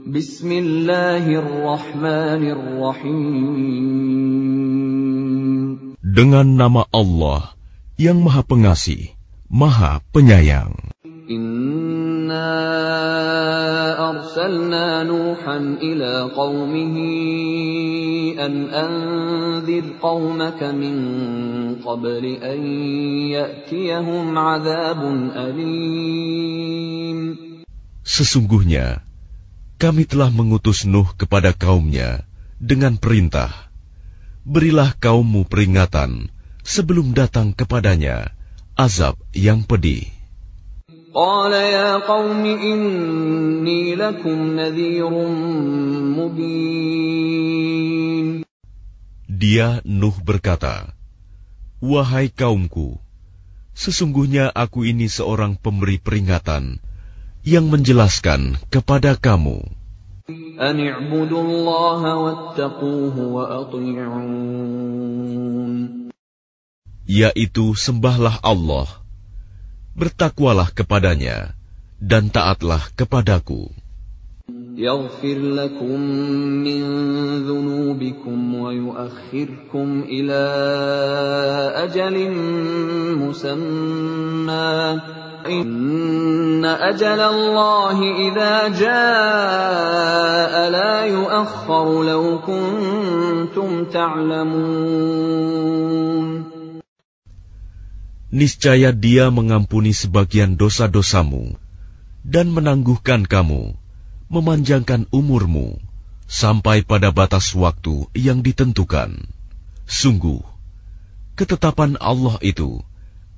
Bismillahirrahmanirrahim. Dengan nama Allah yang Maha Pengasih, Maha Penyayang. Inna arsalna Nuhan ila qawmihi an anzir qawmaka min qabli an ya'tiyahum azabun alim. Sesungguhnya, kami telah mengutus Nuh kepada kaumnya dengan perintah, berilah kaummu peringatan sebelum datang kepadanya azab yang pedih. قال يا قوم إني لكم نذير مبين Dia Nuh berkata, Wahai kaumku, sesungguhnya aku ini seorang pemberi peringatan yang menjelaskan kepada kamu. أن اعبدوا الله واتقوه وأطيعون Yaitu sembahlah Allah, bertakwalah kepadanya, dan taatlah kepadaku. يغفر لكم من ذنوبكم ويؤخركم إلى أجل مسمى إن أجل الله إذا جاء لا يؤخر لو كنتم تعلمون Niscaya dia mengampuni sebagian dosa-dosamu dan menangguhkan kamu, memanjangkan umurmu sampai pada batas waktu yang ditentukan. Sungguh, ketetapan Allah itu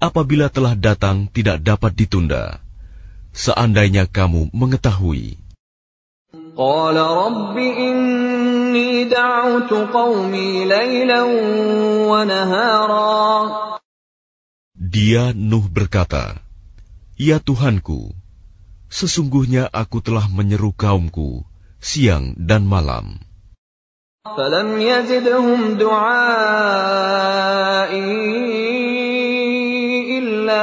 apabila telah datang tidak dapat ditunda. Seandainya kamu mengetahui, قال رب إني دعوت قومي ليلا ونهارا dia Nuh berkata, Ya Tuhanku, sesungguhnya aku telah menyeru kaumku siang dan malam. فلم يزدهم دعائي إلا فرارا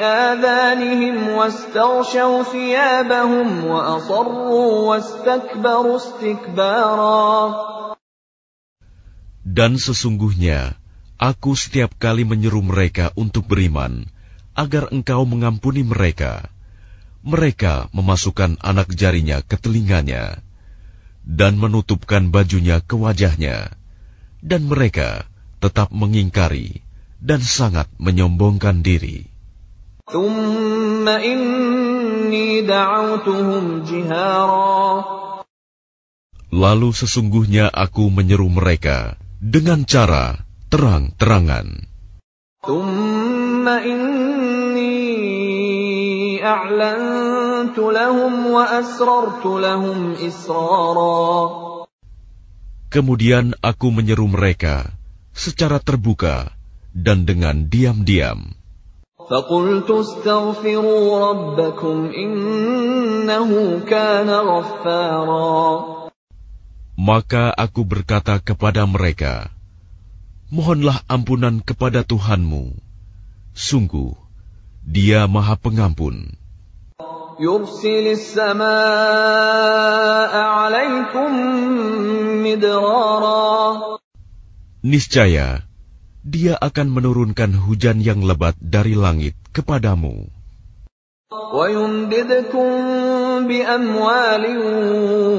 آذانهم واستغشوا ثيابهم وأصروا واستكبروا استكبارا Dan sesungguhnya aku setiap kali menyeru mereka untuk beriman, agar engkau mengampuni mereka. Mereka memasukkan anak jarinya ke telinganya, dan menutupkan bajunya ke wajahnya, dan mereka tetap mengingkari dan sangat menyombongkan diri. ثم إني دعوتهم جهارا Lalu sesungguhnya aku menyeru mereka dengan cara terang-terangan. ثم إني أعلنت لهم وأسررت لهم إسرارا Kemudian aku menyeru mereka secara terbuka dan dengan diam-diam. فقلت استغفروا ربكم إنه كان غفارا Maka aku berkata kepada mereka, Mohonlah ampunan kepada Tuhanmu. Sungguh, Dia Maha Pengampun. يرسل السماء عليكم مدرارا Niscaya, Dia akan menurunkan hujan yang lebat dari langit kepadamu, ويمددكم بأموال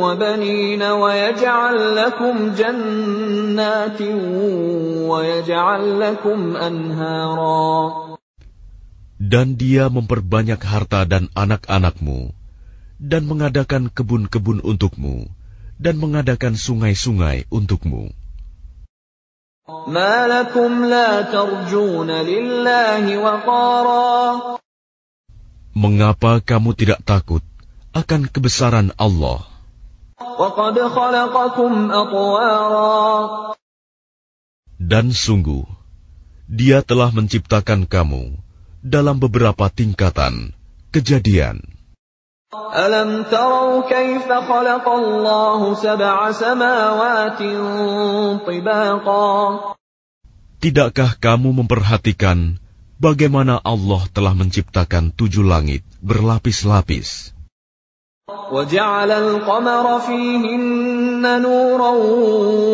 وبنين ويجعل لكم جنات ويجعل لكم أنهارا dan Dia memperbanyak harta dan anak-anakmu, dan mengadakan kebun-kebun untukmu, dan mengadakan sungai-sungai untukmu. Mengapa kamu tidak takut akan kebesaran Allah? Dan sungguh, Dia telah menciptakan kamu dalam beberapa tingkatan kejadian. ألم تروا كيف خلق الله سبع سماوات طباقا Tidakkah kamu memperhatikan bagaimana Allah telah menciptakan tujuh langit berlapis-lapis? وجعل القمر فيهن نورا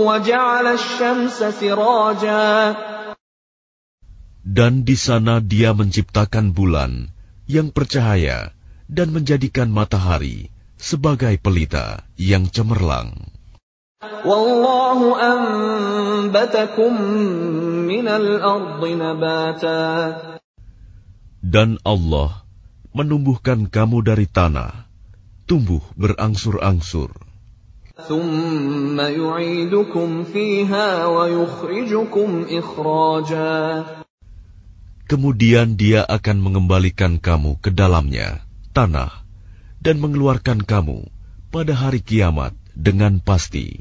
وجعل الشمس سراجا Dan di sana dia menciptakan bulan yang bercahaya dan menjadikan matahari sebagai pelita yang cemerlang. والله أنبتكم من الأرض نباتا Dan Allah menumbuhkan kamu dari tanah, tumbuh berangsur-angsur. ثم يعيدكم فيها ويخرجكم إخراجا Kemudian dia akan mengembalikan kamu ke dalamnya, tanah dan mengeluarkan kamu pada hari kiamat dengan pasti.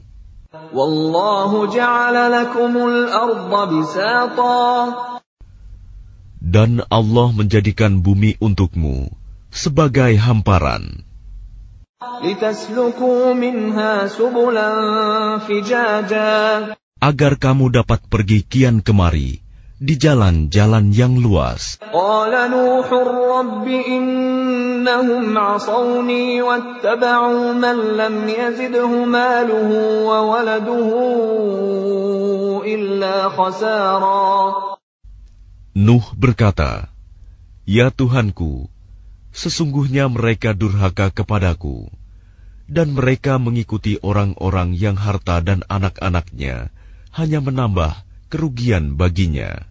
Dan Allah menjadikan bumi untukmu sebagai hamparan. Agar kamu dapat pergi kian kemari di jalan-jalan yang luas. قال نوح رب إنهم عصوني واتبعوا من لم يزده ماله وولده إلا خسارا Nuh berkata, Ya Tuhanku, sesungguhnya mereka durhaka kepadaku, dan mereka mengikuti orang-orang yang harta dan anak-anaknya hanya menambah kerugian baginya.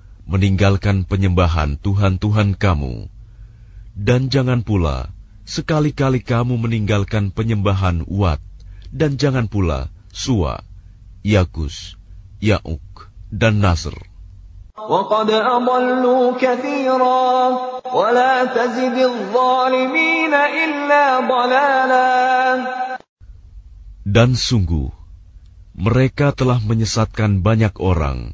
meninggalkan penyembahan tuhan-tuhan kamu, dan jangan pula sekali-kali kamu meninggalkan penyembahan Wat, dan jangan pula Suwa, Yakus, Yauk, dan Nasr. Dan sungguh, mereka telah menyesatkan banyak orang,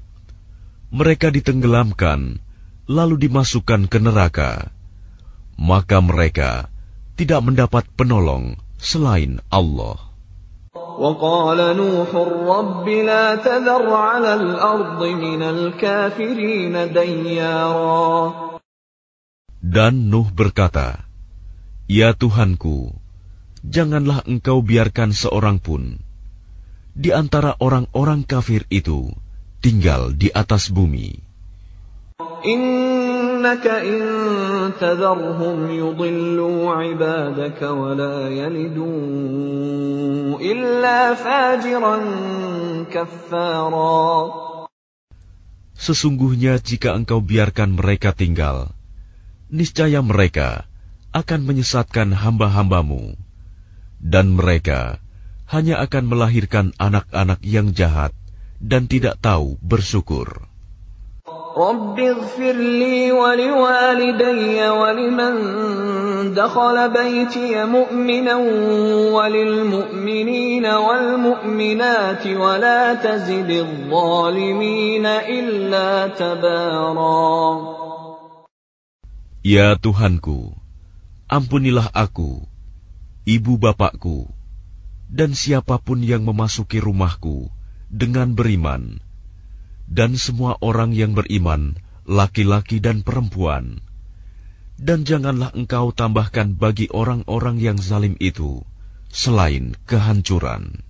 mereka ditenggelamkan lalu dimasukkan ke neraka, maka mereka tidak mendapat penolong selain Allah. وقال نوح رب لا تذر على الأرض من الكافرين ديارا Dan Nuh berkata, Ya Tuhanku, janganlah engkau biarkan seorang pun di antara orang-orang kafir itu tinggal di atas bumi. Sesungguhnya jika engkau biarkan mereka tinggal, niscaya mereka akan menyesatkan hamba-hambamu, dan mereka hanya akan melahirkan anak-anak yang jahat dan tidak tahu bersyukur. رب اغفر لي ولوالدي ولمن دخل بيتي مؤمنا وللمؤمنين والمؤمنات ولا تزد الظالمين إلا تبارا Ya Tuhanku, ampunilah aku, ibu bapakku, dan siapapun yang memasuki rumahku dengan beriman, dan semua orang yang beriman, laki-laki dan perempuan, dan janganlah engkau tambahkan bagi orang-orang yang zalim itu selain kehancuran.